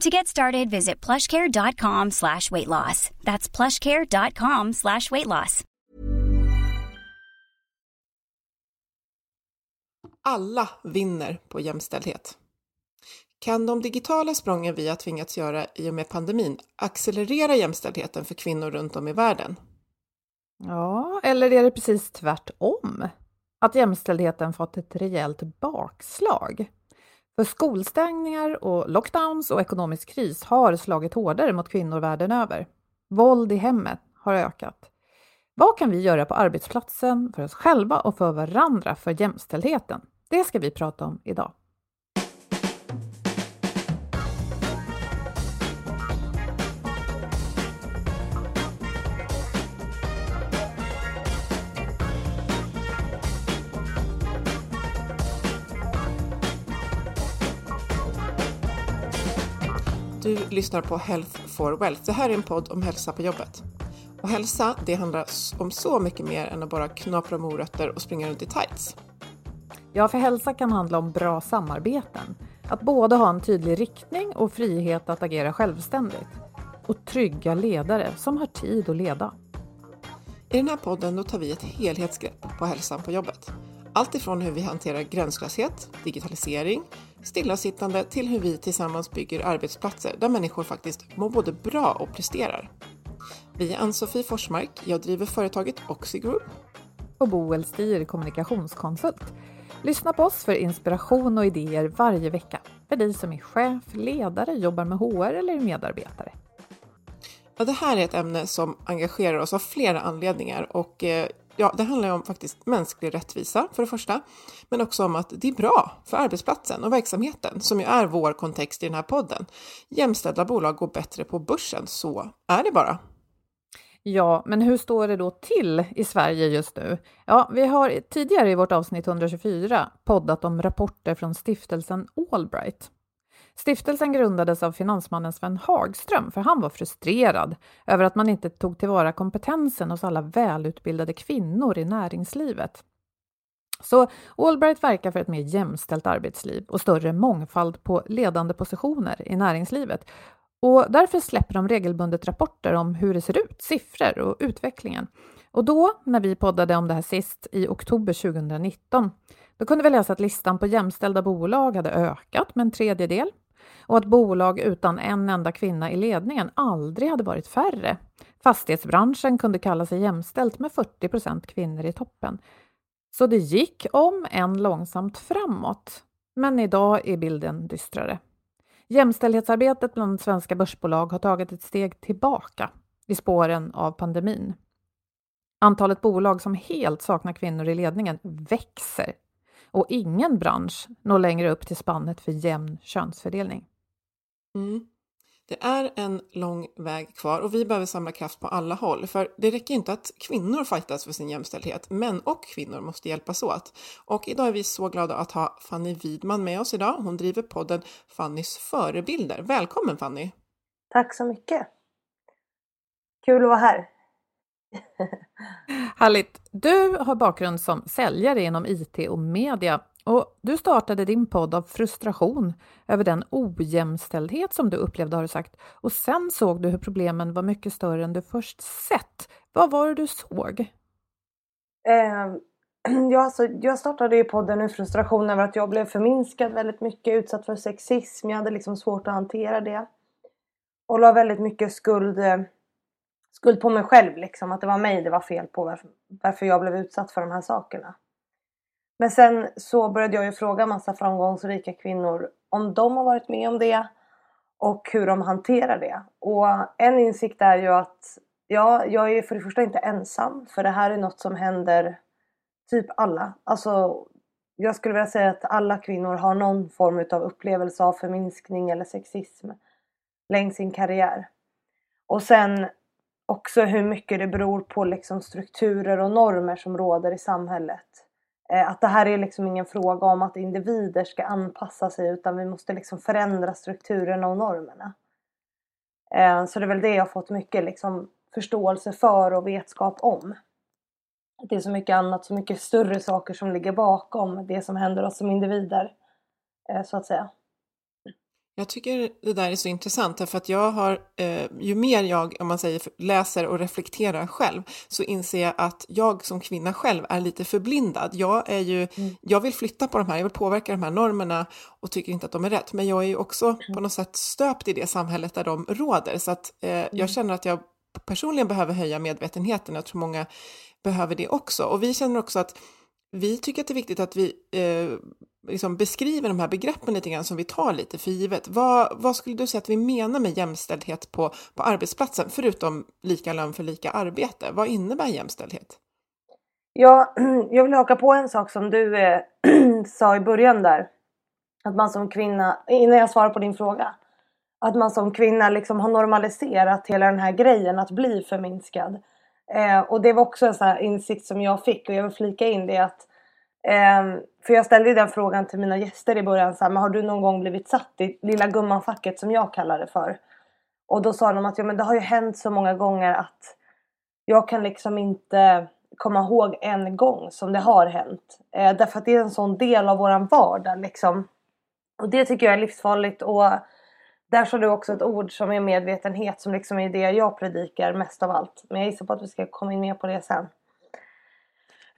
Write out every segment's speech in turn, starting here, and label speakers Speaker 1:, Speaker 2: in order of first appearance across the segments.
Speaker 1: To get started, visit plushcare.com slash weight loss. That's plushcare.com slash weight loss.
Speaker 2: Alla vinner på jämställdhet. Kan de digitala sprången vi har tvingats göra i och med pandemin accelerera jämställdheten för kvinnor runt om i världen?
Speaker 3: Ja, eller är det precis tvärtom? Att jämställdheten fått ett rejält bakslag? För skolstängningar och lockdowns och ekonomisk kris har slagit hårdare mot kvinnor världen över. Våld i hemmet har ökat. Vad kan vi göra på arbetsplatsen för oss själva och för varandra för jämställdheten? Det ska vi prata om idag.
Speaker 2: Du lyssnar på Health for Wealth. Det här är en podd om hälsa på jobbet. Och hälsa, det handlar om så mycket mer än att bara knapra morötter och springa runt i tights.
Speaker 3: Ja, för hälsa kan handla om bra samarbeten. Att både ha en tydlig riktning och frihet att agera självständigt. Och trygga ledare som har tid att leda.
Speaker 2: I den här podden då tar vi ett helhetsgrepp på hälsan på jobbet. Allt ifrån hur vi hanterar gränslöshet, digitalisering, stillasittande till hur vi tillsammans bygger arbetsplatser där människor faktiskt mår både bra och presterar. Vi är Ann-Sofie Forsmark, jag driver företaget Oxigroup.
Speaker 3: Och Boel Stier, kommunikationskonsult. Lyssna på oss för inspiration och idéer varje vecka. För dig som är chef, ledare, jobbar med HR eller medarbetare.
Speaker 2: Ja, det här är ett ämne som engagerar oss av flera anledningar och eh, ja, det handlar om faktiskt mänsklig rättvisa för det första, men också om att det är bra för arbetsplatsen och verksamheten som ju är vår kontext i den här podden. Jämställda bolag går bättre på börsen, så är det bara.
Speaker 3: Ja, men hur står det då till i Sverige just nu? Ja, vi har tidigare i vårt avsnitt 124 poddat om rapporter från stiftelsen Allbright. Stiftelsen grundades av finansmannen Sven Hagström för han var frustrerad över att man inte tog tillvara kompetensen hos alla välutbildade kvinnor i näringslivet. Så Allbright verkar för ett mer jämställt arbetsliv och större mångfald på ledande positioner i näringslivet. Och därför släpper de regelbundet rapporter om hur det ser ut, siffror och utvecklingen. Och då, när vi poddade om det här sist i oktober 2019, då kunde vi läsa att listan på jämställda bolag hade ökat med en tredjedel och att bolag utan en enda kvinna i ledningen aldrig hade varit färre. Fastighetsbranschen kunde kalla sig jämställt med 40 procent kvinnor i toppen. Så det gick om än långsamt framåt. Men idag är bilden dystrare. Jämställdhetsarbetet bland svenska börsbolag har tagit ett steg tillbaka i spåren av pandemin. Antalet bolag som helt saknar kvinnor i ledningen växer och ingen bransch når längre upp till spannet för jämn könsfördelning.
Speaker 2: Mm. Det är en lång väg kvar och vi behöver samla kraft på alla håll. För det räcker inte att kvinnor fightas för sin jämställdhet. Män och kvinnor måste hjälpas åt. Och idag är vi så glada att ha Fanny Widman med oss idag. Hon driver podden Fannys förebilder. Välkommen Fanny!
Speaker 4: Tack så mycket! Kul att vara här!
Speaker 3: Härligt! Du har bakgrund som säljare inom IT och media och du startade din podd av frustration över den ojämställdhet som du upplevde har du sagt och sen såg du hur problemen var mycket större än du först sett. Vad var det du såg?
Speaker 4: Eh, ja, alltså, jag startade ju podden ur frustration över att jag blev förminskad väldigt mycket, utsatt för sexism. Jag hade liksom svårt att hantera det. Och la väldigt mycket skuld, eh, skuld på mig själv, liksom, att det var mig det var fel på, varför, varför jag blev utsatt för de här sakerna. Men sen så började jag ju fråga massa framgångsrika kvinnor om de har varit med om det och hur de hanterar det. Och en insikt är ju att ja, jag är för det första inte ensam för det här är något som händer typ alla. Alltså, jag skulle vilja säga att alla kvinnor har någon form av upplevelse av förminskning eller sexism längs sin karriär. Och sen också hur mycket det beror på liksom strukturer och normer som råder i samhället. Eh, att det här är liksom ingen fråga om att individer ska anpassa sig utan vi måste liksom förändra strukturerna och normerna. Eh, så det är väl det jag har fått mycket liksom förståelse för och vetskap om. Det är så mycket annat, så mycket större saker som ligger bakom det som händer oss som individer. Eh, så att säga.
Speaker 2: Jag tycker det där är så intressant därför att jag har, eh, ju mer jag, om man säger, läser och reflekterar själv så inser jag att jag som kvinna själv är lite förblindad. Jag är ju, mm. jag vill flytta på de här, jag vill påverka de här normerna och tycker inte att de är rätt, men jag är ju också mm. på något sätt stöpt i det samhället där de råder så att eh, mm. jag känner att jag personligen behöver höja medvetenheten. Jag tror många behöver det också och vi känner också att vi tycker att det är viktigt att vi eh, liksom beskriver de här begreppen lite grann som vi tar lite för givet. Vad, vad skulle du säga att vi menar med jämställdhet på, på arbetsplatsen, förutom lika lön för lika arbete? Vad innebär jämställdhet?
Speaker 4: Ja, jag vill haka på en sak som du eh, sa i början där. Att man som kvinna, innan jag svarar på din fråga, att man som kvinna liksom har normaliserat hela den här grejen att bli förminskad. Eh, och det var också en sån här insikt som jag fick och jag vill flika in det att eh, för jag ställde ju den frågan till mina gäster i början så här, men har du någon gång blivit satt i lilla gumman-facket som jag kallar det för? Och då sa de att ja, men det har ju hänt så många gånger att jag kan liksom inte komma ihåg en gång som det har hänt. Eh, därför att det är en sån del av våran vardag liksom. Och det tycker jag är livsfarligt och där sa du också ett ord som är medvetenhet som liksom är det jag predikar mest av allt. Men jag gissar på att vi ska komma in mer på det sen.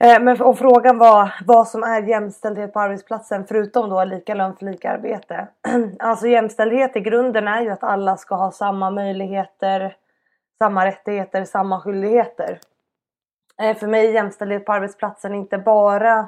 Speaker 4: Eh, men om frågan var vad som är jämställdhet på arbetsplatsen förutom då lika lön för lika arbete. Alltså jämställdhet i grunden är ju att alla ska ha samma möjligheter, samma rättigheter, samma skyldigheter. Eh, för mig är jämställdhet på arbetsplatsen inte bara eh,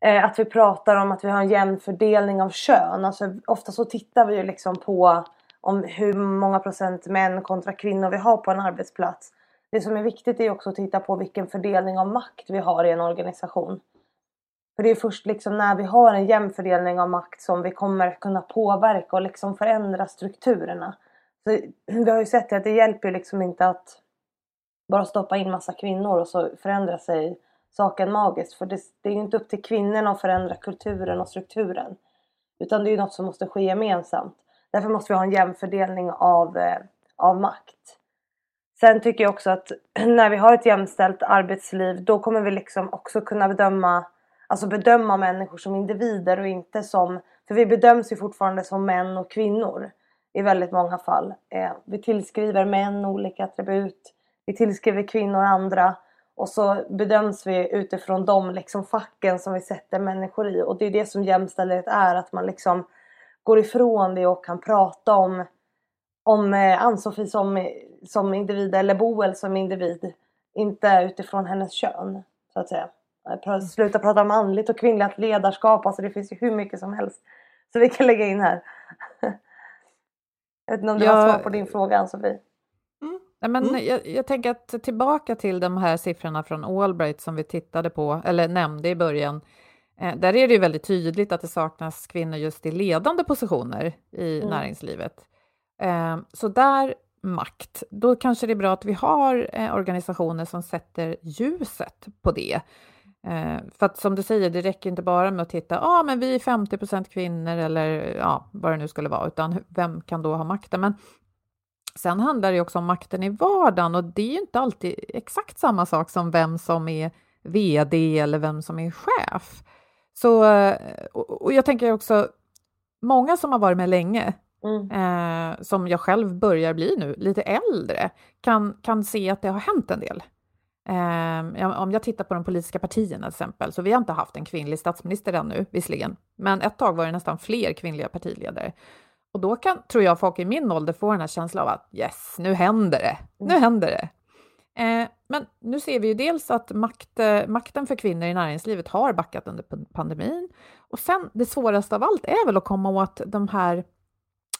Speaker 4: Eh, att vi pratar om att vi har en jämn fördelning av kön. Alltså, ofta så tittar vi ju liksom på om hur många procent män kontra kvinnor vi har på en arbetsplats. Det som är viktigt är också att titta på vilken fördelning av makt vi har i en organisation. För det är först liksom när vi har en jämn fördelning av makt som vi kommer kunna påverka och liksom förändra strukturerna. Så vi har ju sett att det hjälper liksom inte att bara stoppa in massa kvinnor och så förändrar sig saken magiskt. För det, det är ju inte upp till kvinnorna att förändra kulturen och strukturen. Utan det är ju något som måste ske gemensamt. Därför måste vi ha en jämn fördelning av, eh, av makt. Sen tycker jag också att när vi har ett jämställt arbetsliv då kommer vi liksom också kunna bedöma Alltså bedöma människor som individer och inte som För vi bedöms ju fortfarande som män och kvinnor i väldigt många fall. Eh, vi tillskriver män olika attribut. Vi tillskriver kvinnor andra. Och så bedöms vi utifrån de liksom facken som vi sätter människor i. Och det är det som jämställdhet är. Att man liksom går ifrån det och kan prata om om eh, Ann-Sofie som, som individ eller Boel som individ. Inte utifrån hennes kön så att säga. Sluta prata om manligt och kvinnligt ledarskap. Alltså det finns ju hur mycket som helst. Så vi kan lägga in här. Jag vet inte om du ja. har svar på din fråga Ann-Sofie?
Speaker 3: Nej, men mm. jag, jag, tänker att tillbaka till de här siffrorna från Allbright som vi tittade på, eller nämnde i början. Eh, där är det ju väldigt tydligt att det saknas kvinnor just i ledande positioner i mm. näringslivet. Eh, så där, makt, då kanske det är bra att vi har eh, organisationer som sätter ljuset på det. Eh, för att som du säger, det räcker inte bara med att titta, ja ah, men vi är 50% kvinnor eller ja, vad det nu skulle vara, utan vem kan då ha makten? Men Sen handlar det också om makten i vardagen och det är ju inte alltid exakt samma sak som vem som är VD eller vem som är chef. Så, och jag tänker också, många som har varit med länge, mm. eh, som jag själv börjar bli nu, lite äldre, kan, kan se att det har hänt en del. Eh, om jag tittar på de politiska partierna till exempel, så vi har inte haft en kvinnlig statsminister ännu, visserligen, men ett tag var det nästan fler kvinnliga partiledare. Och då kan, tror jag, folk i min ålder få den här känslan av att yes, nu händer det, nu mm. händer det. Eh, men nu ser vi ju dels att makt, eh, makten för kvinnor i näringslivet har backat under pandemin. Och sen det svåraste av allt är väl att komma åt de här,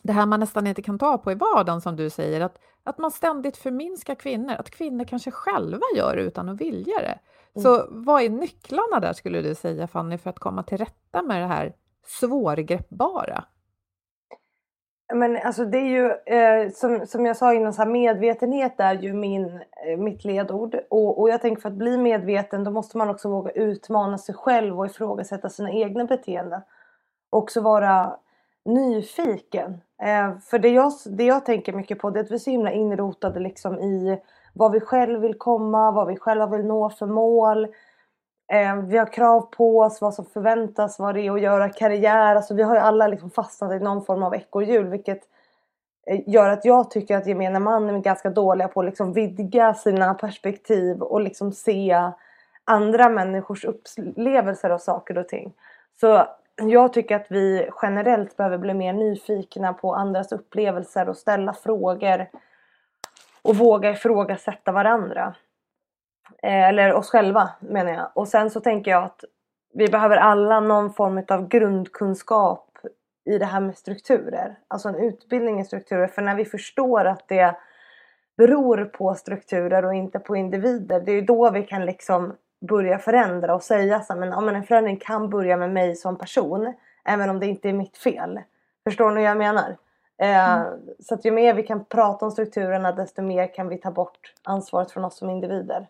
Speaker 3: det här man nästan inte kan ta på i vardagen som du säger, att, att man ständigt förminskar kvinnor, att kvinnor kanske själva gör det utan att vilja det. Mm. Så vad är nycklarna där skulle du säga Fanny för att komma till rätta med det här svårgreppbara?
Speaker 4: Men alltså det är ju eh, som, som jag sa innan, så här, medvetenhet är ju min, eh, mitt ledord. Och, och jag tänker för att bli medveten då måste man också våga utmana sig själv och ifrågasätta sina egna beteenden. Också vara nyfiken. Eh, för det jag, det jag tänker mycket på det är att vi är så himla inrotade liksom i vad vi själv vill komma, vad vi själva vill nå för mål. Eh, vi har krav på oss, vad som förväntas, vad det är att göra karriär. Alltså vi har ju alla liksom fastnat i någon form av ekorrhjul vilket eh, gör att jag tycker att gemene man är ganska dåliga på att liksom vidga sina perspektiv och liksom se andra människors upplevelser av saker och ting. Så jag tycker att vi generellt behöver bli mer nyfikna på andras upplevelser och ställa frågor och våga ifrågasätta varandra. Eh, eller oss själva menar jag. Och sen så tänker jag att vi behöver alla någon form av grundkunskap i det här med strukturer. Alltså en utbildning i strukturer. För när vi förstår att det beror på strukturer och inte på individer. Det är då vi kan liksom börja förändra och säga så men, ja, men en förändring kan börja med mig som person. Även om det inte är mitt fel. Förstår ni vad jag menar? Eh, mm. Så att ju mer vi kan prata om strukturerna desto mer kan vi ta bort ansvaret från oss som individer.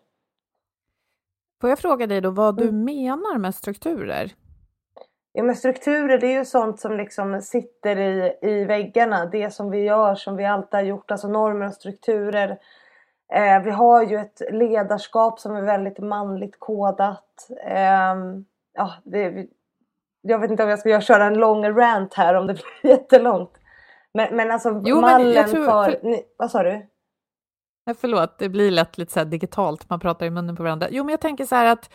Speaker 3: Får jag fråga dig då vad du mm. menar med strukturer?
Speaker 4: Ja men strukturer det är ju sånt som liksom sitter i, i väggarna. Det som vi gör som vi alltid har gjort. Alltså normer och strukturer. Eh, vi har ju ett ledarskap som är väldigt manligt kodat. Eh, ja, det, jag vet inte om jag ska köra en lång rant här om det blir jättelångt. Men, men alltså jo, mallen men tror, för... för... Vad sa du?
Speaker 3: Förlåt, det blir lätt lite så digitalt, man pratar i munnen på varandra. Jo, men jag tänker så här att,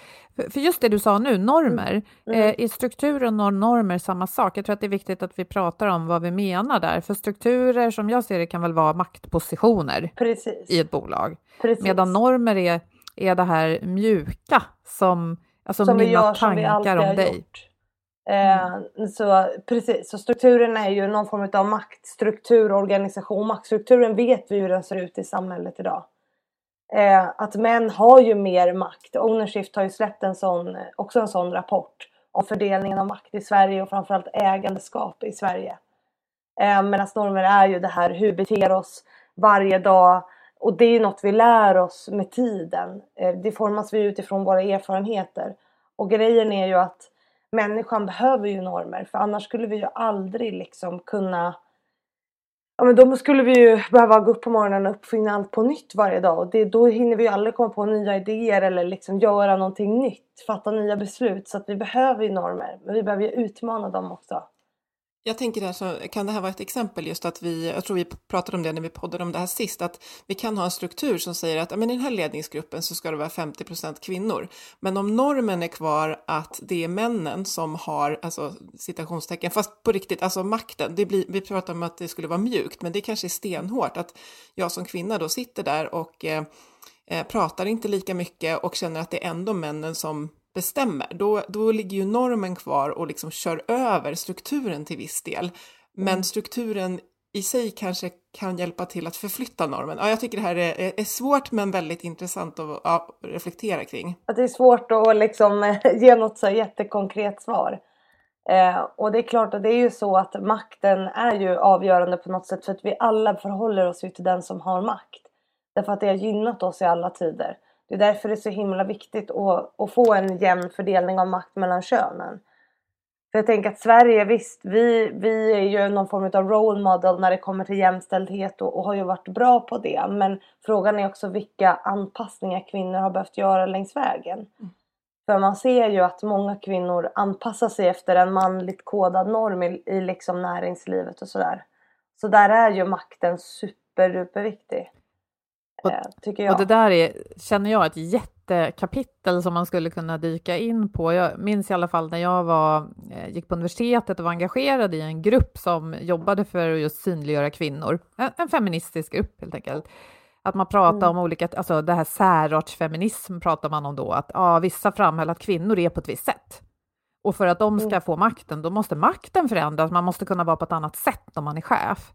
Speaker 3: för just det du sa nu, normer, mm. mm. eh, är strukturer och normer samma sak? Jag tror att det är viktigt att vi pratar om vad vi menar där, för strukturer som jag ser det kan väl vara maktpositioner
Speaker 4: Precis.
Speaker 3: i ett bolag,
Speaker 4: Precis.
Speaker 3: medan normer är, är det här mjuka som, alltså som mina tankar om dig. Gjort.
Speaker 4: Mm. Eh, så precis, så strukturen är ju någon form av maktstruktur, organisation. Maktstrukturen vet vi hur den ser ut i samhället idag. Eh, att män har ju mer makt. Ownershift har ju släppt en sån, också en sån rapport om fördelningen av makt i Sverige och framförallt ägandeskap i Sverige. Eh, Medan normer är ju det här hur vi beter oss varje dag och det är ju något vi lär oss med tiden. Eh, det formas vi utifrån våra erfarenheter. Och grejen är ju att människan behöver ju normer för annars skulle vi ju aldrig liksom kunna Ja men då skulle vi ju behöva gå upp på morgonen och uppfinna allt på nytt varje dag och det, då hinner vi ju aldrig komma på nya idéer eller liksom göra någonting nytt, fatta nya beslut så att vi behöver ju normer men vi behöver ju utmana dem också.
Speaker 2: Jag tänker där så kan det här vara ett exempel just att vi, jag tror vi pratade om det när vi poddade om det här sist, att vi kan ha en struktur som säger att men i den här ledningsgruppen så ska det vara 50% kvinnor. Men om normen är kvar att det är männen som har, alltså citationstecken, fast på riktigt, alltså makten, det blir, vi pratar om att det skulle vara mjukt, men det kanske är stenhårt att jag som kvinna då sitter där och eh, eh pratar inte lika mycket och känner att det är ändå männen som bestämmer, då, då ligger ju normen kvar och liksom kör över strukturen till viss del. Men mm. strukturen i sig kanske kan hjälpa till att förflytta normen. Ja, jag tycker det här är, är svårt men väldigt intressant att ja, reflektera kring.
Speaker 4: Att det är svårt att liksom ge något så jättekonkret svar. Eh, och det är klart att det är ju så att makten är ju avgörande på något sätt för att vi alla förhåller oss ju till den som har makt. Därför att det har gynnat oss i alla tider. Det är därför det är så himla viktigt att, att få en jämn fördelning av makt mellan könen. För jag tänker att Sverige, visst, vi, vi är ju någon form av role model när det kommer till jämställdhet och, och har ju varit bra på det. Men frågan är också vilka anpassningar kvinnor har behövt göra längs vägen. Mm. För man ser ju att många kvinnor anpassar sig efter en manligt kodad norm i, i liksom näringslivet och sådär. Så där är ju makten superduperviktig.
Speaker 3: Och, eh, tycker jag. Och det där är, känner jag, ett jättekapitel som man skulle kunna dyka in på. Jag minns i alla fall när jag var, eh, gick på universitetet och var engagerad i en grupp som jobbade för att just synliggöra kvinnor. En, en feministisk grupp helt enkelt. Att man pratar mm. om olika, alltså det här särartsfeminism pratar man om då, att ja, vissa framhöll att kvinnor är på ett visst sätt. Och för att de ska mm. få makten, då måste makten förändras, man måste kunna vara på ett annat sätt om man är chef.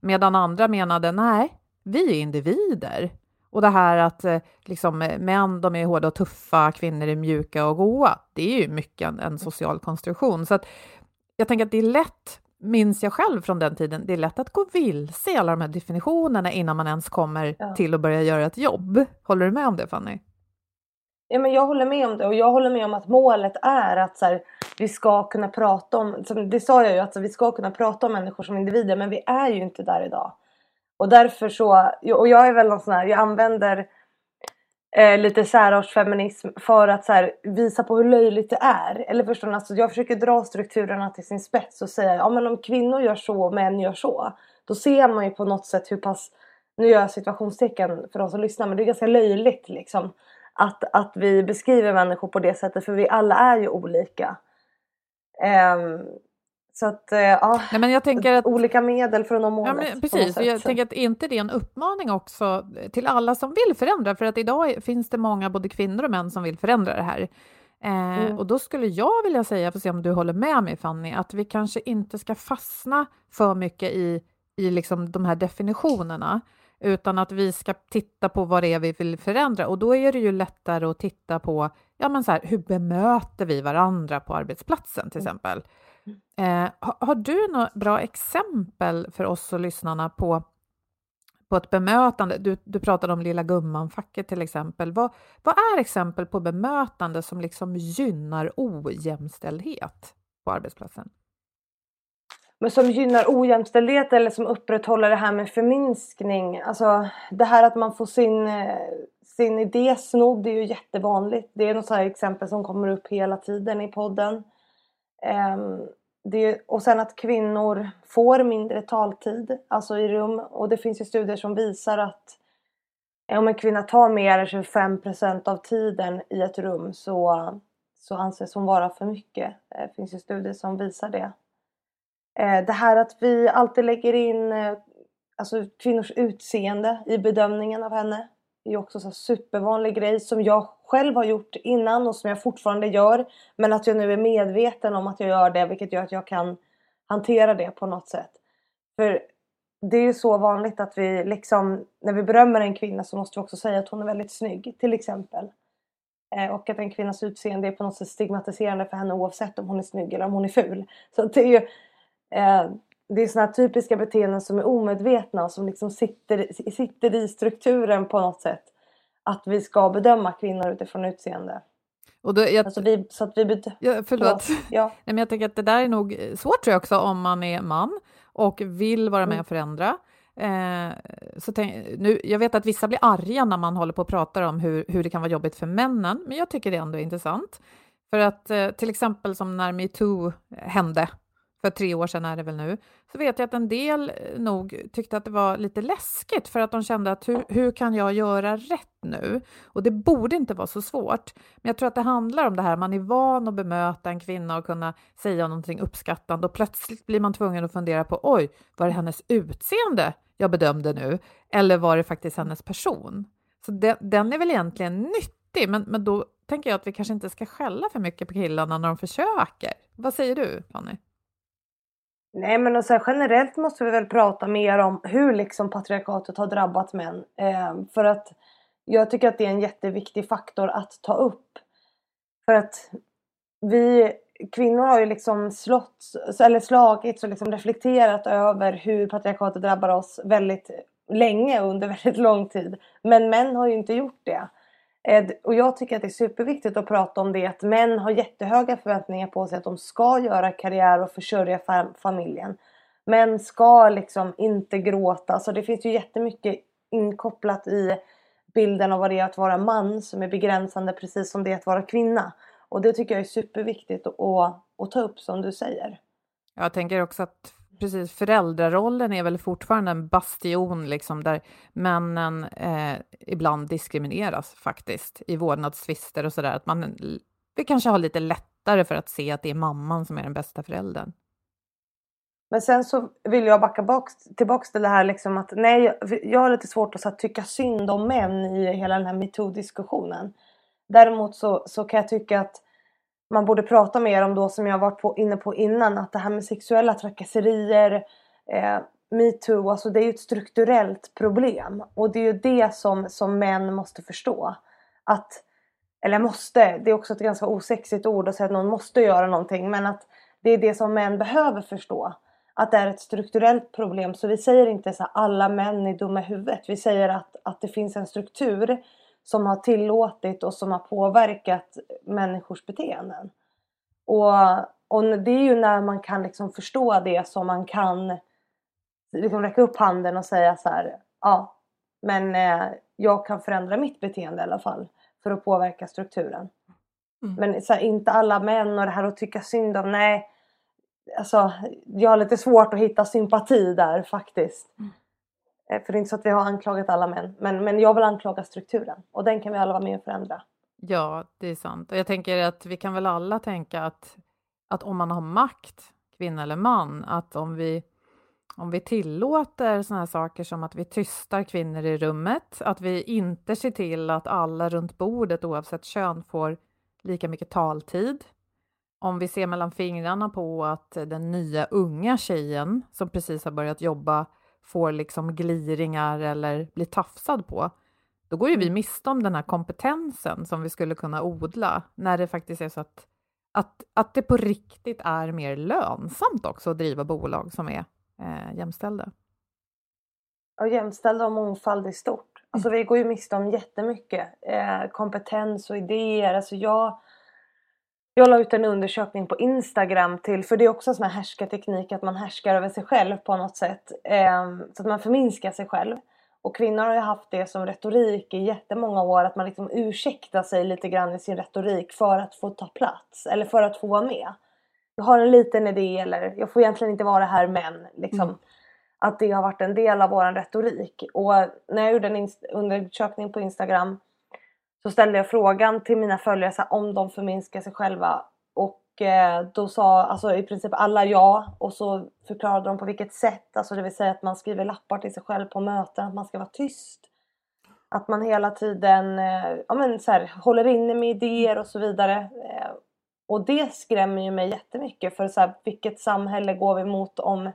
Speaker 3: Medan andra menade, nej, vi är individer. Och det här att eh, liksom, män de är hårda och tuffa, kvinnor är mjuka och goa, det är ju mycket en, en social konstruktion. Så att jag tänker att det är lätt, minns jag själv från den tiden, det är lätt att gå vilse i alla de här definitionerna innan man ens kommer ja. till att börja göra ett jobb. Håller du med om det Fanny?
Speaker 4: Ja, men jag håller med om det och jag håller med om att målet är att så här, vi ska kunna prata om, som det sa jag ju, att vi ska kunna prata om människor som individer men vi är ju inte där idag. Och därför så, och jag är väl någon sån här, jag använder eh, lite särartsfeminism för att så här, visa på hur löjligt det är. Eller förstår ni? Alltså, jag försöker dra strukturerna till sin spets och säga ja men om kvinnor gör så och män gör så. Då ser man ju på något sätt hur pass, nu gör jag situationstecken för de som lyssnar men det är ganska löjligt liksom. Att, att vi beskriver människor på det sättet för vi alla är ju olika. Um, så att, eh, ja,
Speaker 3: Nej, men jag tänker att,
Speaker 4: olika medel för att nå målet.
Speaker 3: Ja, men precis, och jag tänker att inte det är en uppmaning också till alla som vill förändra, för att idag finns det många, både kvinnor och män, som vill förändra det här. Eh, mm. Och då skulle jag vilja säga, för att se om du håller med mig Fanny, att vi kanske inte ska fastna för mycket i, i liksom de här definitionerna, utan att vi ska titta på vad det är vi vill förändra. Och då är det ju lättare att titta på, ja men så här, hur bemöter vi varandra på arbetsplatsen till mm. Eh, har, har, du några bra exempel för oss och lyssnarna på, på ett bemötande? Du, du pratade om lilla gumman-facket till exempel. Vad, vad är exempel på bemötande som liksom gynnar ojämställdhet på arbetsplatsen?
Speaker 4: Men som gynnar ojämställdhet eller som upprätthåller det här med förminskning. Alltså det här att man får sin, eh, sin idé snodd är ju jättevanligt. Det är något så exempel som kommer upp hela tiden i podden. Um, det, och sen att kvinnor får mindre taltid, alltså i rum. Och det finns ju studier som visar att om en kvinna tar mer än 25% av tiden i ett rum så, så anses hon vara för mycket. Eh, det finns ju studier som visar det. Eh, det här att vi alltid lägger in eh, alltså kvinnors utseende i bedömningen av henne. Det är också en supervanlig grej som jag själv har gjort innan och som jag fortfarande gör. Men att jag nu är medveten om att jag gör det vilket gör att jag kan hantera det på något sätt. För det är ju så vanligt att vi liksom, när vi berömmer en kvinna så måste vi också säga att hon är väldigt snygg till exempel. Eh, och att en kvinnas utseende är på något sätt stigmatiserande för henne oavsett om hon är snygg eller om hon är ful. Så det är ju eh, det är sådana typiska beteenden som är omedvetna och som liksom sitter, sitter i strukturen på något sätt att vi ska bedöma kvinnor utifrån utseende.
Speaker 3: Och då, jag,
Speaker 4: alltså vi, så att vi
Speaker 3: ja, förlåt. Ja. Nej, men jag tänker att det där är nog svårt tror jag också om man är man och vill vara med mm. och förändra. Eh, så tänk, nu, jag vet att vissa blir arga när man håller på och pratar om hur, hur det kan vara jobbigt för männen, men jag tycker det ändå är intressant. För att eh, till exempel som när metoo hände för tre år sedan är det väl nu, så vet jag att en del eh, nog tyckte att det var lite läskigt för att de kände att hur, hur kan jag göra rätt nu? Och det borde inte vara så svårt. Men jag tror att det handlar om det här, man är van att bemöta en kvinna och kunna säga någonting uppskattande och plötsligt blir man tvungen att fundera på oj, var det hennes utseende jag bedömde nu? Eller var det faktiskt hennes person? Så den, den är väl egentligen nyttig, men, men då tänker jag att vi kanske inte ska skälla för mycket på killarna när de försöker. Vad säger du, Fanny?
Speaker 4: Nej men så här, generellt måste vi väl prata mer om hur liksom patriarkatet har drabbat män. Eh, för att jag tycker att det är en jätteviktig faktor att ta upp. För att vi kvinnor har ju liksom slått, eller slagits och liksom reflekterat över hur patriarkatet drabbar oss väldigt länge under väldigt lång tid. Men män har ju inte gjort det. Och jag tycker att det är superviktigt att prata om det att män har jättehöga förväntningar på sig att de ska göra karriär och försörja familjen. Män ska liksom inte gråta. Så det finns ju jättemycket inkopplat i bilden av vad det är att vara man som är begränsande precis som det är att vara kvinna. Och det tycker jag är superviktigt att, att ta upp som du säger.
Speaker 3: Jag tänker också att precis, föräldrarollen är väl fortfarande en bastion liksom, där männen eh, ibland diskrimineras faktiskt i vårdnadstvister och sådär. Att man vi kanske har lite lättare för att se att det är mamman som är den bästa föräldern.
Speaker 4: Men sen så vill jag backa bak, tillbaks till det här liksom att nej, jag har lite svårt att så att, tycka synd om män i hela den här metoo-diskussionen. Däremot så, så kan jag tycka att man borde prata mer om då som jag varit på, inne på innan att det här med sexuella trakasserier, eh, metoo, alltså det är ju ett strukturellt problem och det är ju det som, som män måste förstå. Att, eller måste, det är också ett ganska osexigt ord att säga att någon måste göra någonting men att det är det som män behöver förstå. Att det är ett strukturellt problem så vi säger inte så alla män är dumma i huvudet. Vi säger att, att det finns en struktur som har tillåtit och som har påverkat människors beteenden. Och, och det är ju när man kan liksom förstå det som man kan liksom räcka upp handen och säga så här, ja, men eh, jag kan förändra mitt beteende i alla fall för att påverka strukturen. Mm. Men här, inte alla män och det här att tycka synd om, nej. Alltså, jag har lite svårt att hitta sympati där faktiskt. Mm. Eh, för det är inte så att vi har anklagat alla män, men, men jag vill anklaga strukturen och den kan vi alla vara med och förändra.
Speaker 3: Ja, det är sant. Och jag tänker att vi kan väl alla tänka att, att om man har makt, kvinna eller man, att om vi, om vi tillåter sådana här saker som att vi tystar kvinnor i rummet, att vi inte ser till att alla runt bordet oavsett kön får lika mycket taltid, om vi ser mellan fingrarna på att den nya unga tjejen som precis har börjat jobba får liksom gliringar eller blir tafsad på, då går ju vi mm. miste om den här kompetensen som vi skulle kunna odla när det faktiskt är så att, att, att det på riktigt är mer lönsamt också att driva bolag som är eh, jämställda.
Speaker 4: Och jämställda och mångfald i stort. Alltså vi går ju miste om jättemycket eh, kompetens och idéer. Alltså jag jag la ut en undersökning på Instagram till, för det är också en sån här härskarteknik att man härskar över sig själv på något sätt. Eh, så att man förminskar sig själv. Och kvinnor har ju haft det som retorik i jättemånga år, att man liksom ursäktar sig lite grann i sin retorik för att få ta plats, eller för att få vara med. Jag har en liten idé, eller jag får egentligen inte vara här men, liksom. Mm. Att det har varit en del av vår retorik. Och när jag gjorde en undersökning på Instagram så ställde jag frågan till mina följare så här, om de förminskar sig själva och eh, då sa alltså i princip alla ja och så förklarade de på vilket sätt, alltså det vill säga att man skriver lappar till sig själv på möten, att man ska vara tyst. Att man hela tiden eh, ja, men så här, håller inne med idéer och så vidare. Eh, och det skrämmer ju mig jättemycket för så här, vilket samhälle går vi mot om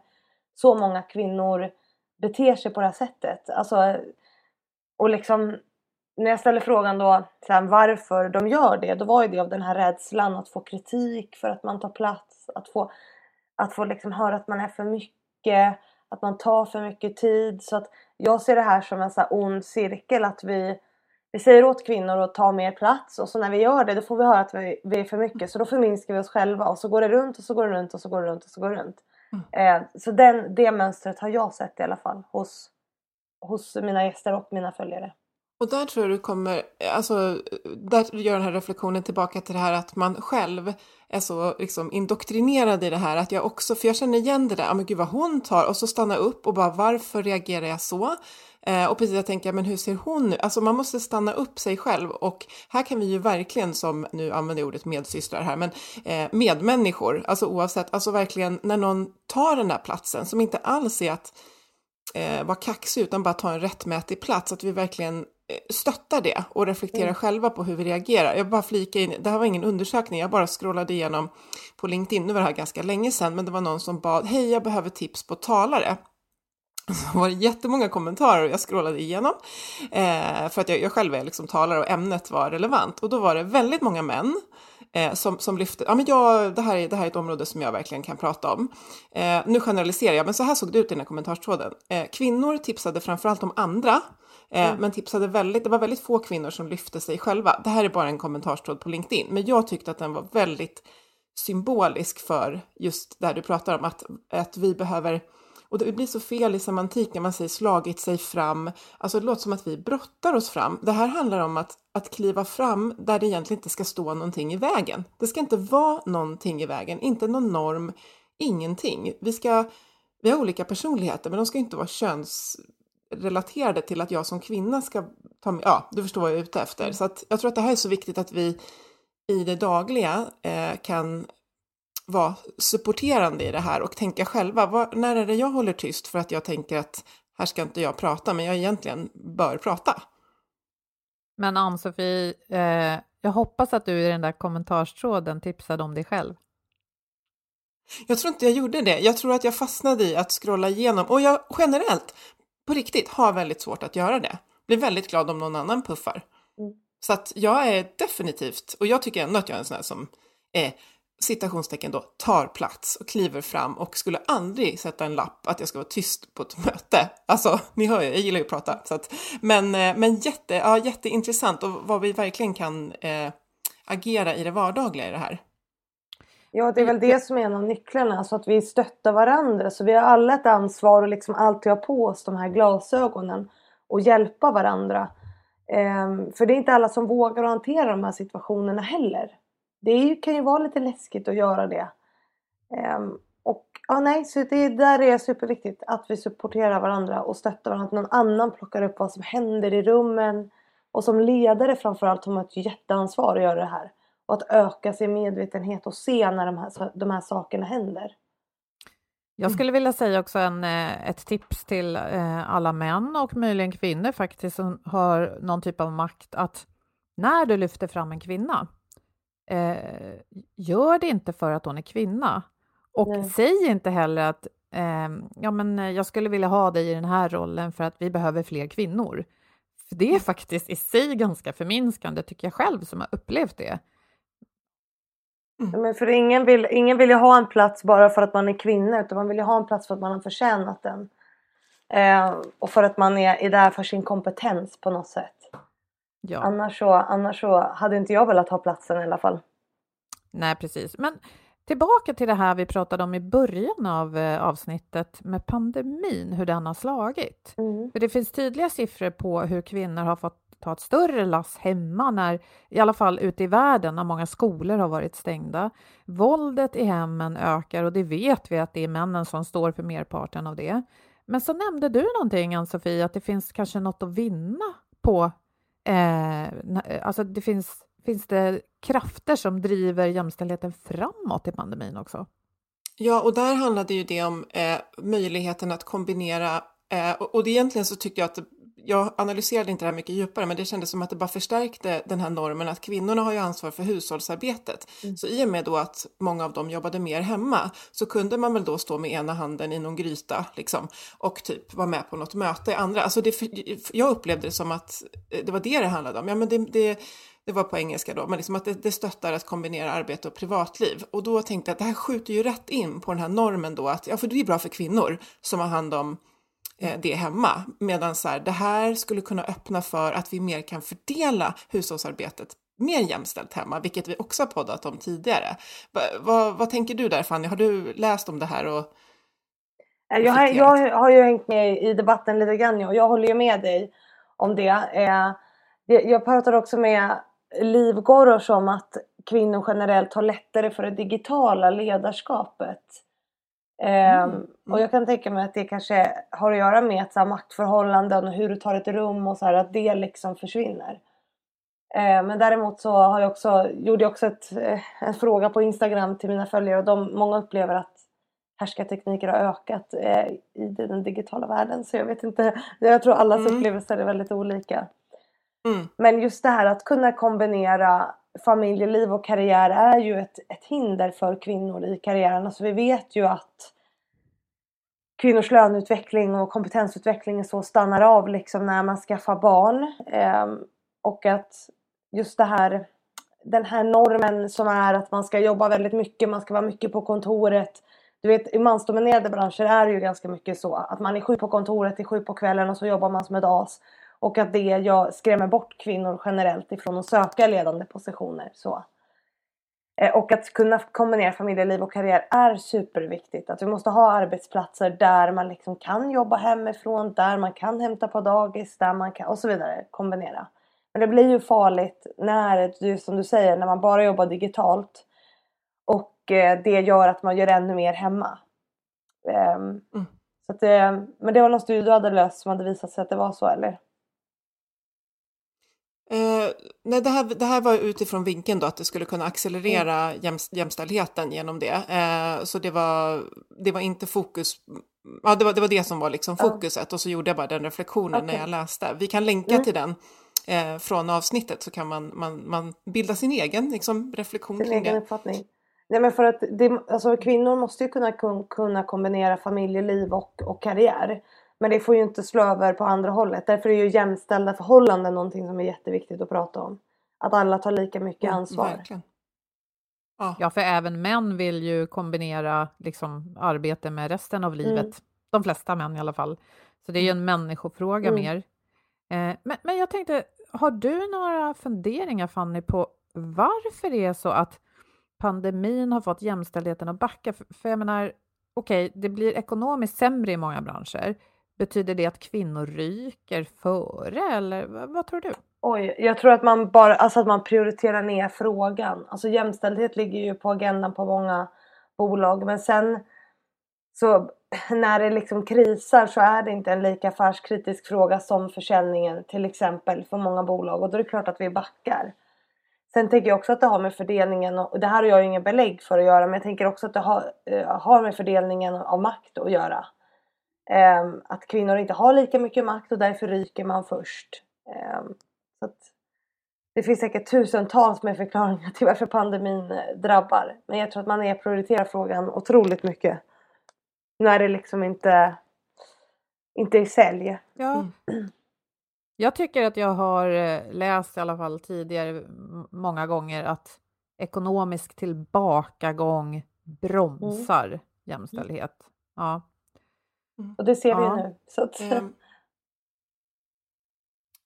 Speaker 4: så många kvinnor beter sig på det här sättet. Alltså, och liksom när jag ställer frågan då här, varför de gör det, då var ju det av den här rädslan att få kritik för att man tar plats, att få, att få liksom höra att man är för mycket, att man tar för mycket tid. Så att jag ser det här som en så här ond cirkel att vi, vi säger åt kvinnor att ta mer plats och så när vi gör det då får vi höra att vi, vi är för mycket så då förminskar vi oss själva och så går det runt och så går det runt och så går det runt och så går det runt. Mm. Eh, så den, det mönstret har jag sett i alla fall hos, hos mina gäster och mina följare.
Speaker 2: Och där tror jag du kommer, alltså, där gör den här reflektionen tillbaka till det här att man själv är så liksom indoktrinerad i det här att jag också, för jag känner igen det där, ja men gud vad hon tar och så stanna upp och bara varför reagerar jag så? Eh, och precis jag tänker, men hur ser hon nu? Alltså man måste stanna upp sig själv och här kan vi ju verkligen som, nu använder jag ordet medsystrar här, men eh, medmänniskor, alltså oavsett, alltså verkligen när någon tar den där platsen som inte alls är att eh, vara kaxig utan bara ta en rättmätig plats, att vi verkligen stöttar det och reflekterar mm. själva på hur vi reagerar. Jag bara flika in, det här var ingen undersökning, jag bara scrollade igenom på LinkedIn, nu var det här ganska länge sedan, men det var någon som bad, hej jag behöver tips på talare. Så var det jättemånga kommentarer och jag scrollade igenom eh, för att jag, jag själv är liksom talare och ämnet var relevant och då var det väldigt många män eh, som, som lyfte, ja men jag, det, här är, det här är ett område som jag verkligen kan prata om. Eh, nu generaliserar jag, men så här såg det ut i den här kommentarstråden. Eh, kvinnor tipsade framförallt om andra mm. Men tipsade väldigt, det var väldigt få kvinnor som lyfte sig själva. Det här är bara en kommentarstråd på LinkedIn, men jag tyckte att den var väldigt symbolisk för just det här du pratar om, att, att vi behöver och det blir så fel i semantik när man säger slagit sig fram. Alltså det låter som att vi brottar oss fram. Det här handlar om att, att kliva fram där det egentligen inte ska stå någonting i vägen. Det ska inte vara någonting i vägen, inte någon norm, ingenting. Vi, ska, vi har olika personligheter, men de ska inte vara köns könsrelaterade till att jag som kvinna ska ta med, ja, du förstår vad jag är ute efter. Så att jag tror att det här är så viktigt att vi i det dagliga eh, kan vara supporterande i det här och tänka själva, var, när är det jag håller tyst för att jag tänker att här ska inte jag prata, men jag egentligen bör prata.
Speaker 3: Men Ann-Sofie, eh, jag hoppas att du i den där kommentarstråden tipsade om dig själv.
Speaker 2: Jag tror inte jag gjorde det. Jag tror att jag fastnade i att scrolla igenom och jag generellt, på riktigt, har väldigt svårt att göra det. Blir väldigt glad om någon annan puffar. Mm. Så att jag är definitivt, och jag tycker ändå att jag är en sån här som är citationstecken då, tar plats och kliver fram och skulle aldrig sätta en lapp att jag ska vara tyst på ett möte. Alltså, ni hör ju, jag gillar ju att prata. Så att, men, eh, men jätte, ja, jätteintressant och vad vi verkligen kan eh, agera i det vardagliga i det här.
Speaker 4: Ja, det är väl det som är en av nycklarna, så att vi stöttar varandra. Så vi har alla ett ansvar att liksom alltid ha på oss de här glasögonen och hjälpa varandra. Ehm, för det är inte alla som vågar hantera de här situationerna heller det kan ju vara lite läskigt att göra det. Um, och ja, nej, så det där är superviktigt att vi supporterar varandra och stöttar varandra. Att någon annan plockar upp vad som händer i rummen. Och som ledare framförallt har man ett jätteansvar att göra det här. Och att öka sin medvetenhet och se när de här, de här sakerna händer.
Speaker 3: Jag skulle vilja säga också en, eh, ett tips till eh, alla män och möjligen kvinnor faktiskt som har någon typ av makt att när du lyfter fram en kvinna eh, gör det inte för att hon är kvinna. Och Nej. säg inte heller att eh, ja, men jag skulle vilja ha dig i den här rollen för att vi behöver fler kvinnor. För det är faktiskt i sig ganska förminskande, tycker jag själv, som har upplevt det.
Speaker 4: Mm. Men för ingen vill, ingen vill ju ha en plats bara för att man är kvinna, utan man vill ju ha en plats för att man har förtjänat den. Eh, och för att man är, är där för sin kompetens på något sätt. Ja. Annars, så, annars så hade inte jag velat ha platsen i alla fall.
Speaker 3: Nej, precis. Men tillbaka till det här vi pratade om i början av eh, avsnittet med pandemin, hur den har slagit. Mm. För det finns tydliga siffror på hur kvinnor har fått ta ett större lass hemma, när, i alla fall ute i världen, när många skolor har varit stängda. Våldet i hemmen ökar och det vet vi att det är männen som står för merparten av det. Men så nämnde du någonting, Ann-Sofie, att det finns kanske något att vinna på Eh, eh alltså det finns, finns det krafter som driver jämställdheten framåt i pandemin också?
Speaker 2: Ja, och där handlade ju det om eh, möjligheten att kombinera eh, och, och det egentligen så tyckte jag att jag analyserade inte det här mycket djupare, men det kändes som att det bara förstärkte den här normen att kvinnorna har ju ansvar för hushållsarbetet. Mm. Så i och med då att många av dem jobbade mer hemma så kunde man väl då stå med ena handen i någon gryta liksom och typ vara med på något möte i andra. Alltså det, jag upplevde det som att det var det det handlade om. Ja, men det, det det var på engelska då, men liksom att det, det stöttar att kombinera arbete och privatliv. Och då tänkte jag att det här skjuter ju rätt in på den här normen då att, ja för det är bra för kvinnor som har hand om Eh, det hemma. Medan så här, det här skulle kunna öppna för att vi mer kan fördela hushållsarbetet mer jämställt hemma, vilket vi också har poddat om tidigare. Va, va, vad tänker du där Fanny? Har du läst om det här? Och
Speaker 4: jag, har, jag har ju hängt med i debatten lite grann och jag håller ju med dig om det. Eh, jag pratar också med Liv Gorosh om att kvinnor generellt har lättare för det digitala ledarskapet. Mm. Um, och jag kan tänka mig att det kanske har att göra med att så här, maktförhållanden och hur du tar ett rum och så här, att det liksom försvinner. Uh, men däremot så har jag också, gjorde jag också ett, uh, en fråga på Instagram till mina följare och de, många upplever att härskartekniker har ökat uh, i den digitala världen. Så jag vet inte, jag tror allas mm. upplevelser är väldigt olika. Mm. Men just det här att kunna kombinera familjeliv och karriär är ju ett, ett hinder för kvinnor i karriären. Alltså vi vet ju att kvinnors löneutveckling och kompetensutveckling så stannar av liksom när man skaffar barn. Eh, och att just det här, den här normen som är att man ska jobba väldigt mycket, man ska vara mycket på kontoret. Du vet i mansdominerade branscher är det ju ganska mycket så att man är sju på kontoret, är sju på kvällen och så jobbar man som ett as. Och att det jag skrämmer bort kvinnor generellt ifrån att söka ledande positioner. Så. Eh, och att kunna kombinera familjeliv och karriär är superviktigt. Att vi måste ha arbetsplatser där man liksom kan jobba hemifrån, där man kan hämta på dagis, där man kan och så vidare. Kombinera. Men det blir ju farligt när, som du säger, när man bara jobbar digitalt. Och eh, det gör att man gör ännu mer hemma. Um, mm. så att, men det var någon studie du hade löst som hade visat sig att det var så eller?
Speaker 2: Eh, nej, det här, det här var utifrån vinkeln då att det skulle kunna accelerera mm. jäm, jämställdheten genom det. Eh, så det var, det var inte fokus, ja det var det, var det som var liksom fokuset mm. och så gjorde jag bara den reflektionen okay. när jag läste. Vi kan länka mm. till den eh, från avsnittet så kan man, man, man bilda sin egen liksom, reflektion
Speaker 4: sin kring egen det. Uppfattning. Nej men för att det, alltså, kvinnor måste ju kunna, kunna kombinera familjeliv och, och karriär. Men det får ju inte slå över på andra hållet. Därför är ju jämställda förhållanden någonting som är jätteviktigt att prata om. Att alla tar lika mycket mm, ansvar. Verkligen.
Speaker 3: Ja. ja, för även män vill ju kombinera liksom, arbete med resten av livet. Mm. De flesta män i alla fall. Så det är ju en människofråga mm. mer. Eh, men, men jag tänkte, har du några funderingar Fanny på varför det är så att pandemin har fått jämställdheten att backa? För, för jag menar, okej, okay, det blir ekonomiskt sämre i många branscher. Betyder det att kvinnor ryker före eller vad tror du?
Speaker 4: Oj, jag tror att man bara, alltså att man prioriterar ner frågan. Alltså jämställdhet ligger ju på agendan på många bolag men sen så när det liksom krisar så är det inte en lika affärskritisk fråga som försäljningen till exempel för många bolag och då är det klart att vi backar. Sen tänker jag också att det har med fördelningen, och det här har jag ju inget belägg för att göra, men jag tänker också att det har, eh, har med fördelningen av makt att göra. Um, att kvinnor inte har lika mycket makt och därför ryker man först. Um, så det finns säkert tusentals med förklaringar till varför pandemin eh, drabbar. Men jag tror att man är prioriterar frågan otroligt mycket. När det liksom inte, inte är sälj.
Speaker 3: Ja. Mm. Jag tycker att jag har eh, läst i alla fall tidigare många gånger att ekonomisk tillbakagång bromsar mm. jämställdhet. Ja.
Speaker 4: Mm. Och det ser vi ja. nu. Så att... Mm.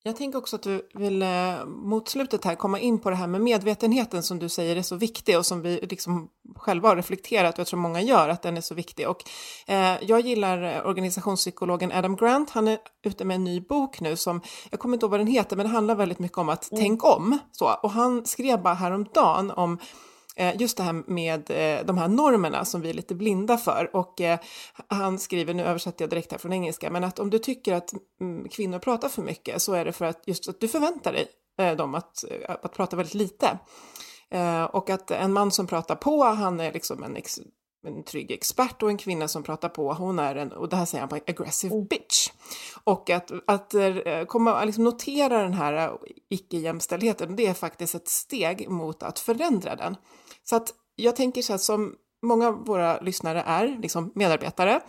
Speaker 2: Jag tänker också att du vill eh, mot slutet här komma in på det här med medvetenheten som du säger är så viktig och som vi liksom själva har reflekterat och jag tror många gör att den är så viktig. Och, eh, jag gillar organisationspsykologen Adam Grant, han är ute med en ny bok nu som, jag kommer inte ihåg vad den heter, men det handlar väldigt mycket om att mm. tänka om. Så, och han skrev bara häromdagen om Eh, Eh, just det här med eh, de här normerna som vi är lite blinda för. Och eh, han skriver, nu översätter jag direkt här från engelska, men att om du tycker att mm, kvinnor pratar för mycket så är det för att just att du förväntar dig dem att, att prata väldigt lite. Och att en man som pratar på, han är liksom en, ex, en trygg expert och en kvinna som pratar på, hon är en, och det här säger han på aggressive mm. bitch. Och att, att komma, liksom notera den här icke-jämställdheten, det är faktiskt ett steg mot att förändra den. Så att jag tänker så här som många av våra lyssnare är liksom medarbetare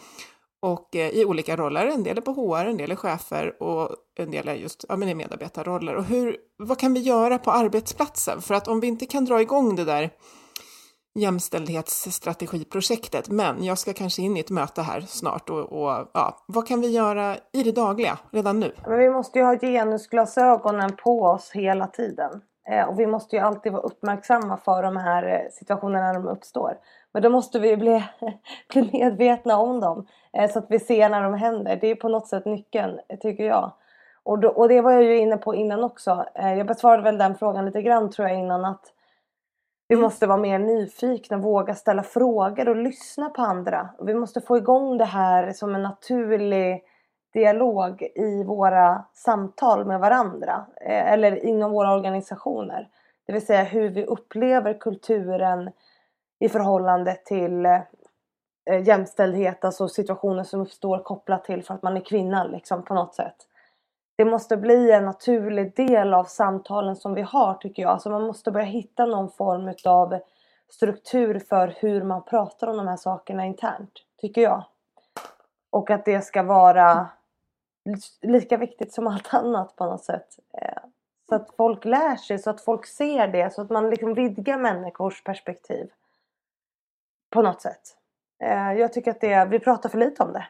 Speaker 2: och eh, i olika roller. En del är på HR, en del är chefer och en del är just ja, men i medarbetarroller. Och hur, vad kan vi göra på arbetsplatsen? För att om vi inte kan dra igång det där jämställdhetsstrategiprojektet, men jag ska kanske in i ett möte här snart och, och ja, vad kan vi göra i det dagliga redan nu?
Speaker 4: Men vi måste ju ha genusglasögonen på oss hela tiden. Eh, och vi måste ju alltid vara uppmärksamma för de här eh, situationerna när de uppstår. Men då måste vi bli, bli medvetna om dem eh, så att vi ser när de händer. Det är på något sätt nyckeln tycker jag. Och, då, och det var jag ju inne på innan också. Eh, jag besvarade väl den frågan lite grann tror jag innan att vi mm. måste vara mer nyfikna, våga ställa frågor och lyssna på andra. Vi måste få igång det här som en naturlig dialog i våra samtal med varandra eh, eller inom våra organisationer. Det vill säga hur vi upplever kulturen i förhållande till eh, jämställdhet, alltså situationer som uppstår kopplat till för att man är kvinna liksom på något sätt. Det måste bli en naturlig del av samtalen som vi har tycker jag. Alltså man måste börja hitta någon form av struktur för hur man pratar om de här sakerna internt, tycker jag. Och att det ska vara lika viktigt som allt annat på något sätt. Eh, så att folk lär sig, så att folk ser det, så att man liksom vidgar människors perspektiv. På något sätt. Eh, jag tycker att det, vi pratar för lite om det.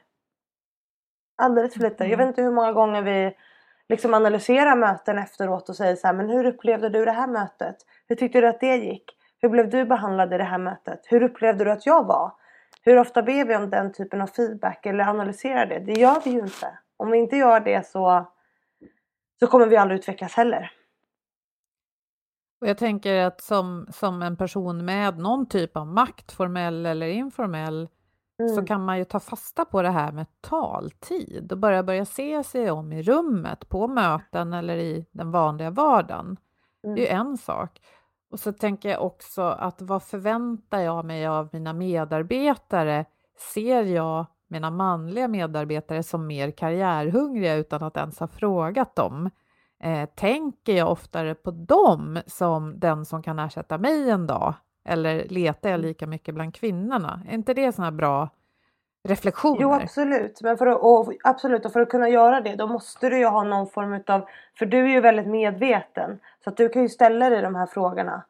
Speaker 4: Alldeles för lite. Jag vet inte hur många gånger vi liksom analysera möten efteråt och säga så här, men hur upplevde du det här mötet? Hur tyckte du att det gick? Hur blev du behandlad i det här mötet? Hur upplevde du att jag var? Hur ofta ber vi om den typen av feedback eller analyserar det? Det gör vi ju inte. Om vi inte gör det så, så kommer vi aldrig utvecklas heller.
Speaker 3: Och jag tänker att som, som en person med någon typ av makt, formell eller informell, mm. så kan man ju ta fasta på det här med taltid och börja börja se sig om i rummet, på möten eller i den vanliga vardagen. Mm. Det är ju mm. en sak. Och så tänker jag också att vad förväntar jag mig av mina medarbetare? Ser jag mina manliga medarbetare som mer karriärhungriga utan att ens ha frågat dem? Eh, tänker jag oftare på dem som den som kan ersätta mig en dag? Eller letar jag lika mycket bland kvinnorna? Är inte det sådana bra reflektioner?
Speaker 4: Jo, absolut. Men för att, och, absolut, och för att kunna göra det då måste du ju ha någon form av... För du är ju väldigt medveten. Så att du kan ju ställa dig de här frågorna.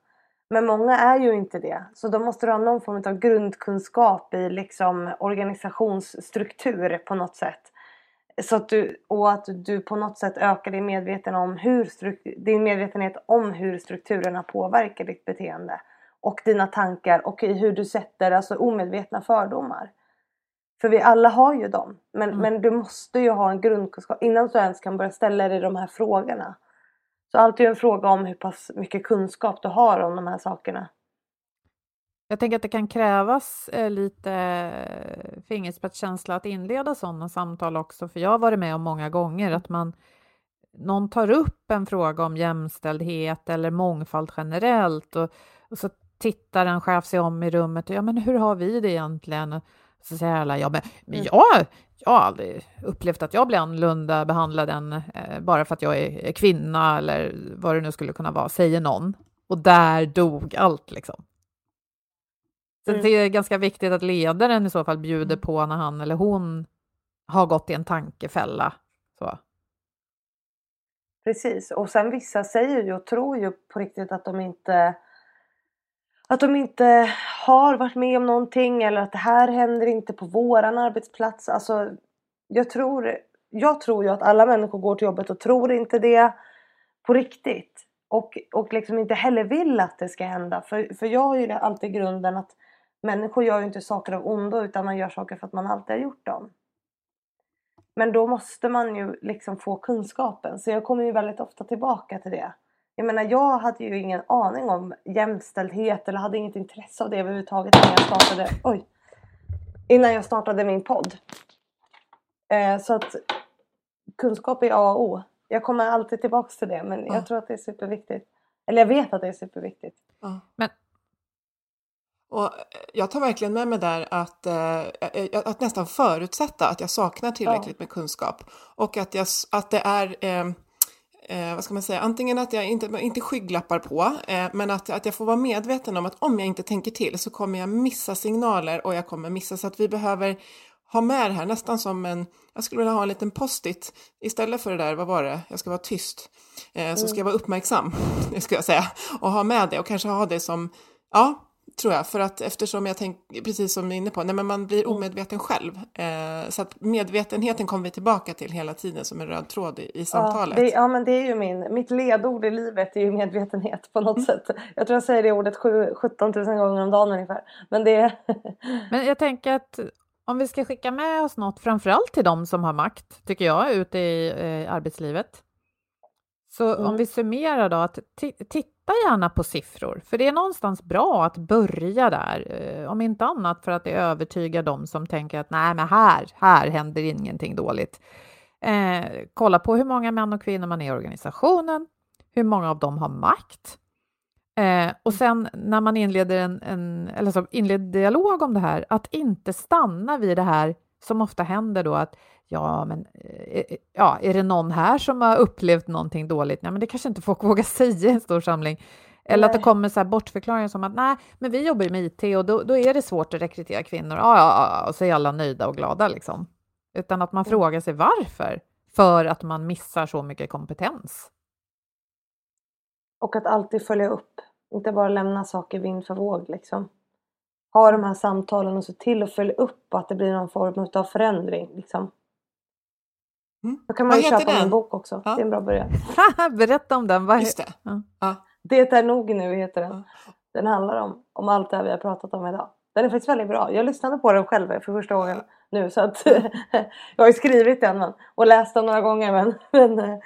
Speaker 4: Men många är ju inte det. Så då måste du ha någon form av grundkunskap i liksom organisationsstruktur på något sätt. Så att du, och att du på något sätt ökar din, medveten om hur din medvetenhet om hur strukturerna påverkar ditt beteende. Och dina tankar och hur du sätter alltså omedvetna fördomar. För vi alla har ju dem. Men, mm. men du måste ju ha en grundkunskap innan du ens kan börja ställa dig de här frågorna. Så allt är ju en fråga om hur pass mycket kunskap du har om de här sakerna.
Speaker 3: Jag tänker att det kan krävas eh, lite eh, fingerspetskänsla att inleda sådana samtal också, för jag har varit med om många gånger att man någon tar upp en fråga om jämställdhet eller mångfald generellt och, och så tittar en chef sig om i rummet och ja, men hur har vi det egentligen? Så säger alla, ja men, men mm. jag, jag har aldrig upplevt att jag blir annorlunda behandlad än eh, bara för att jag är, är, kvinna eller vad det nu skulle kunna vara, säger någon. Och där dog allt liksom. Så mm. det är ganska viktigt att ledaren i så fall bjuder mm. på när han eller hon har gått i en tankefälla. Så.
Speaker 4: Precis, och sen vissa säger ju och tror ju på riktigt att de inte att de inte har varit med om någonting eller att det här händer inte på våran arbetsplats. Alltså, jag tror, jag tror ju att alla människor går till jobbet och tror inte det på riktigt. Och, och liksom inte heller vill att det ska hända. För, för jag har ju alltid grunden att människor gör ju inte saker av ondo utan man gör saker för att man alltid har gjort dem. Men då måste man ju liksom få kunskapen. Så jag kommer ju väldigt ofta tillbaka till det. Jag menar jag hade ju ingen aning om jämställdhet eller hade inget intresse av det överhuvudtaget innan jag startade, oj, innan jag startade min podd. Eh, så att kunskap är A och O. Jag kommer alltid tillbaks till det men ja. jag tror att det är superviktigt. Eller jag vet att det är superviktigt. Ja. Men
Speaker 2: och jag tar verkligen med mig där att, eh, att nästan förutsätta att jag saknar tillräckligt med kunskap och att, jag, att det är eh, vad ska man säga, antingen att jag inte, inte skygglappar på, eh, men att, att jag får vara medveten om att om jag inte tänker till så kommer jag missa signaler och jag kommer missa. Så att vi behöver ha med det här nästan som en, jag skulle vilja ha en liten post-it. Istället för det där, vad var det, jag ska vara tyst, eh, så ska jag vara uppmärksam, det ska jag säga, och ha med det och kanske ha det som, ja, tror jag, för att eftersom jag tänker, precis som du är inne på, nej, men man blir mm. omedveten själv. Eh, så att medvetenheten kommer vi tillbaka till hela tiden som en röd tråd i, i samtalet.
Speaker 4: Ja, det, ja, men det är ju min, mitt ledord i livet är ju medvetenhet på något mm. sätt. Jag tror jag säger det ordet 17 000 gånger om dagen ungefär. Men, det...
Speaker 3: men jag tänker att om vi ska skicka med oss något, framförallt till de som har makt, tycker jag, ute i eh, arbetslivet. Så mm. om vi summerar då, att titta gärna på siffror, för det är någonstans bra att börja där, eh, om inte annat för att det övertygar de som tänker att nej, men här, här händer ingenting dåligt. Eh, kolla på hur många män och kvinnor man är i organisationen, hur många av dem har makt. Eh, och sen när man inleder en, en eller så inleder dialog om det här, att inte stanna vid det här som ofta händer då att ja, men eh, eh, ja, är det någon här som har upplevt någonting dåligt? Nej, men det kanske inte folk vågar säga i en stor samling. Eller nej. att det kommer så här bortförklaringar som att nej, men vi jobbar ju med IT och då, då är det svårt att rekrytera kvinnor. Ja, ja, ja, och så är alla nöjda och glada liksom. Utan att man mm. frågar sig varför. För att man missar så mycket kompetens.
Speaker 4: Och att alltid följa upp, inte bara lämna saker vind för våg liksom. Ha de här samtalen och se till att följa upp att det blir någon form av förändring liksom. Mm. Då kan man ju köpa den? min bok också. Ja. Det är en bra början.
Speaker 3: Berätta om den. Vad
Speaker 2: Just det. Ja. Ja.
Speaker 4: det är nog nu heter den. Den handlar om, om allt det här vi har pratat om idag. Den är faktiskt väldigt bra. Jag lyssnade på den själv för första gången nu så att jag har ju skrivit den och läst den några gånger men, men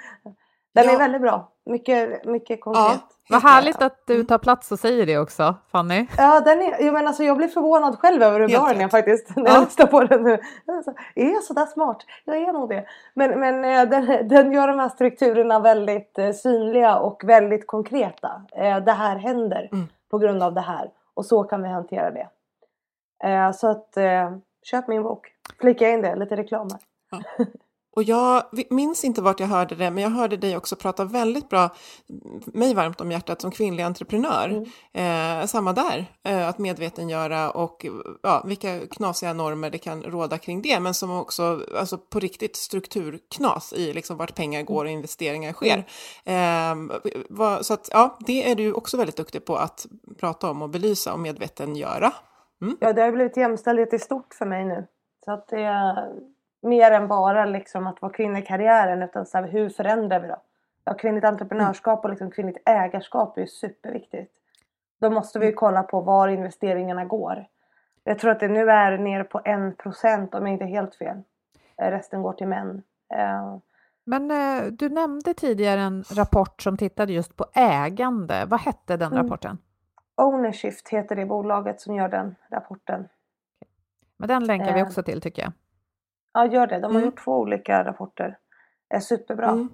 Speaker 4: den är väldigt bra. Mycket, mycket konkret.
Speaker 3: Vad härligt att du tar plats och säger det också, Fanny.
Speaker 4: Ja, den är, jag, menar, alltså, jag blir förvånad själv över hur bra den är faktiskt. När ja. jag lyssnar på den nu. Alltså, är jag sådär smart? Jag är nog det. Men, men eh, den, den gör de här strukturerna väldigt eh, synliga och väldigt konkreta. Eh, det här händer mm. på grund av det här. Och så kan vi hantera det. Så att köp min bok. Flika in det, lite reklam här. Ja.
Speaker 2: Och jag minns inte vart jag hörde det, men jag hörde dig också prata väldigt bra, mig varmt om hjärtat som kvinnlig entreprenör. Mm. Eh, samma där, eh, att medvetengöra och ja, vilka knasiga normer det kan råda kring det, men som också alltså på riktigt strukturknas i liksom vart pengar går och investeringar sker. Mm. Eh, vad, så att ja, det är du också väldigt duktig på att prata om och belysa och medvetengöra.
Speaker 4: Mm. Ja, det har blivit jämställdhet i stort för mig nu. Så att det mer än bara liksom att vara kvinna i karriären utan så här, hur förändrar vi då? Ja, kvinnligt entreprenörskap och liksom kvinnligt ägarskap är ju superviktigt. Då måste vi kolla på var investeringarna går. Jag tror att det nu är nere på 1% om jag inte är helt fel. Eh, resten går till män. Uh,
Speaker 3: men eh, du nämnde tidigare en rapport som tittade just på ägande. Vad hette den mm. rapporten?
Speaker 4: Ownershift heter det bolaget som gör den rapporten.
Speaker 3: Men den länkar eh, vi också till tycker jag.
Speaker 4: Ja, gör det. De har mm. gjort två olika rapporter. är superbra. Mm.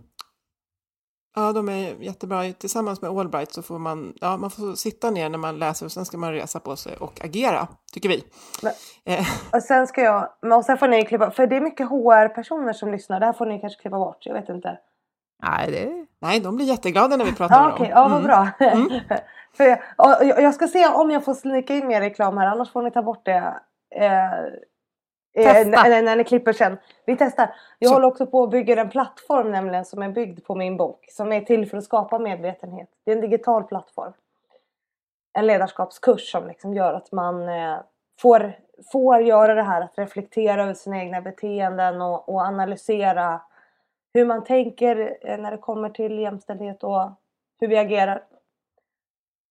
Speaker 2: Ja, de är jättebra. Tillsammans med Allbright så får man, ja, man får sitta ner när man läser och sen ska man resa på sig och agera, tycker vi.
Speaker 4: Men, eh. och sen ska jag, och sen får ni klippa, för det är mycket HR-personer som lyssnar, det här får ni kanske klippa bort, jag vet inte.
Speaker 3: Nej, det...
Speaker 2: Nej de blir jätteglada när vi pratar
Speaker 4: ja,
Speaker 2: med
Speaker 4: okay. dem. Ja, vad mm. bra. Mm. för jag, jag, ska se om jag får snicka in mer reklam här, annars får ni ta bort det. Eh, Eh, när, när ni klipper sen. Vi testar. Jag så. håller också på att bygga en plattform nämligen som är byggd på min bok. Som är till för att skapa medvetenhet. Det är en digital plattform. En ledarskapskurs som liksom gör att man eh, får, får göra det här att reflektera över sina egna beteenden och, och analysera hur man tänker eh, när det kommer till jämställdhet och hur vi agerar.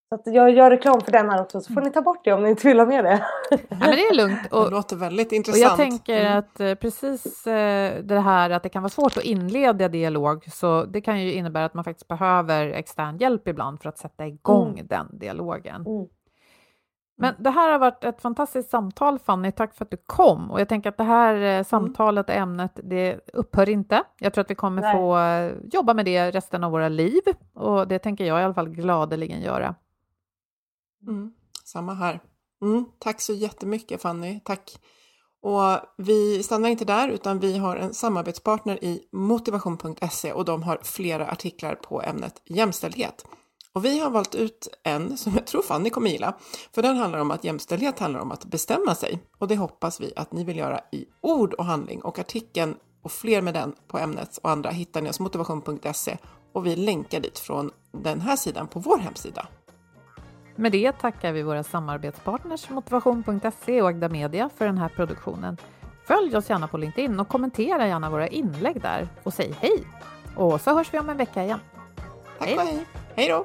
Speaker 4: Så att jag gör reklam för den här också så får ni ta bort det om ni inte vill ha med det.
Speaker 3: Ja, men det är lugnt.
Speaker 2: Och, det låter väldigt intressant.
Speaker 3: Och jag tänker mm. att eh, precis eh, det här att det kan vara svårt att inleda dialog så det kan ju innebära att man faktiskt behöver extern hjälp ibland för att sätta igång mm. den dialogen. Mm. Men det här har varit ett fantastiskt samtal Fanny, tack för att du kom. Och jag tänker att det här eh, mm. samtalet och ämnet, det upphör inte. Jag tror att vi kommer Nej. få jobba med det resten av våra liv och det tänker jag i alla fall gladeligen göra.
Speaker 2: Mm, samma här. Mm, tack så jättemycket Fanny, tack. Och vi stannar inte där utan vi har en samarbetspartner i motivation.se och de har flera artiklar på ämnet jämställdhet. Och vi har valt ut en som jag tror Fanny kommer gilla, för den handlar om att jämställdhet handlar om att bestämma sig. Och det hoppas vi att ni vill göra i ord och handling. Och artikeln och fler med den på ämnet och andra hittar ni hos motivation.se och vi länkar dit från den här sidan på vår hemsida.
Speaker 3: Med det tackar vi våra samarbetspartners Motivation.se och Agda Media för den här produktionen. Följ oss gärna på LinkedIn och kommentera gärna våra inlägg där och säg hej! Och så hörs vi om en vecka igen.
Speaker 2: Tack och hej! Hej då!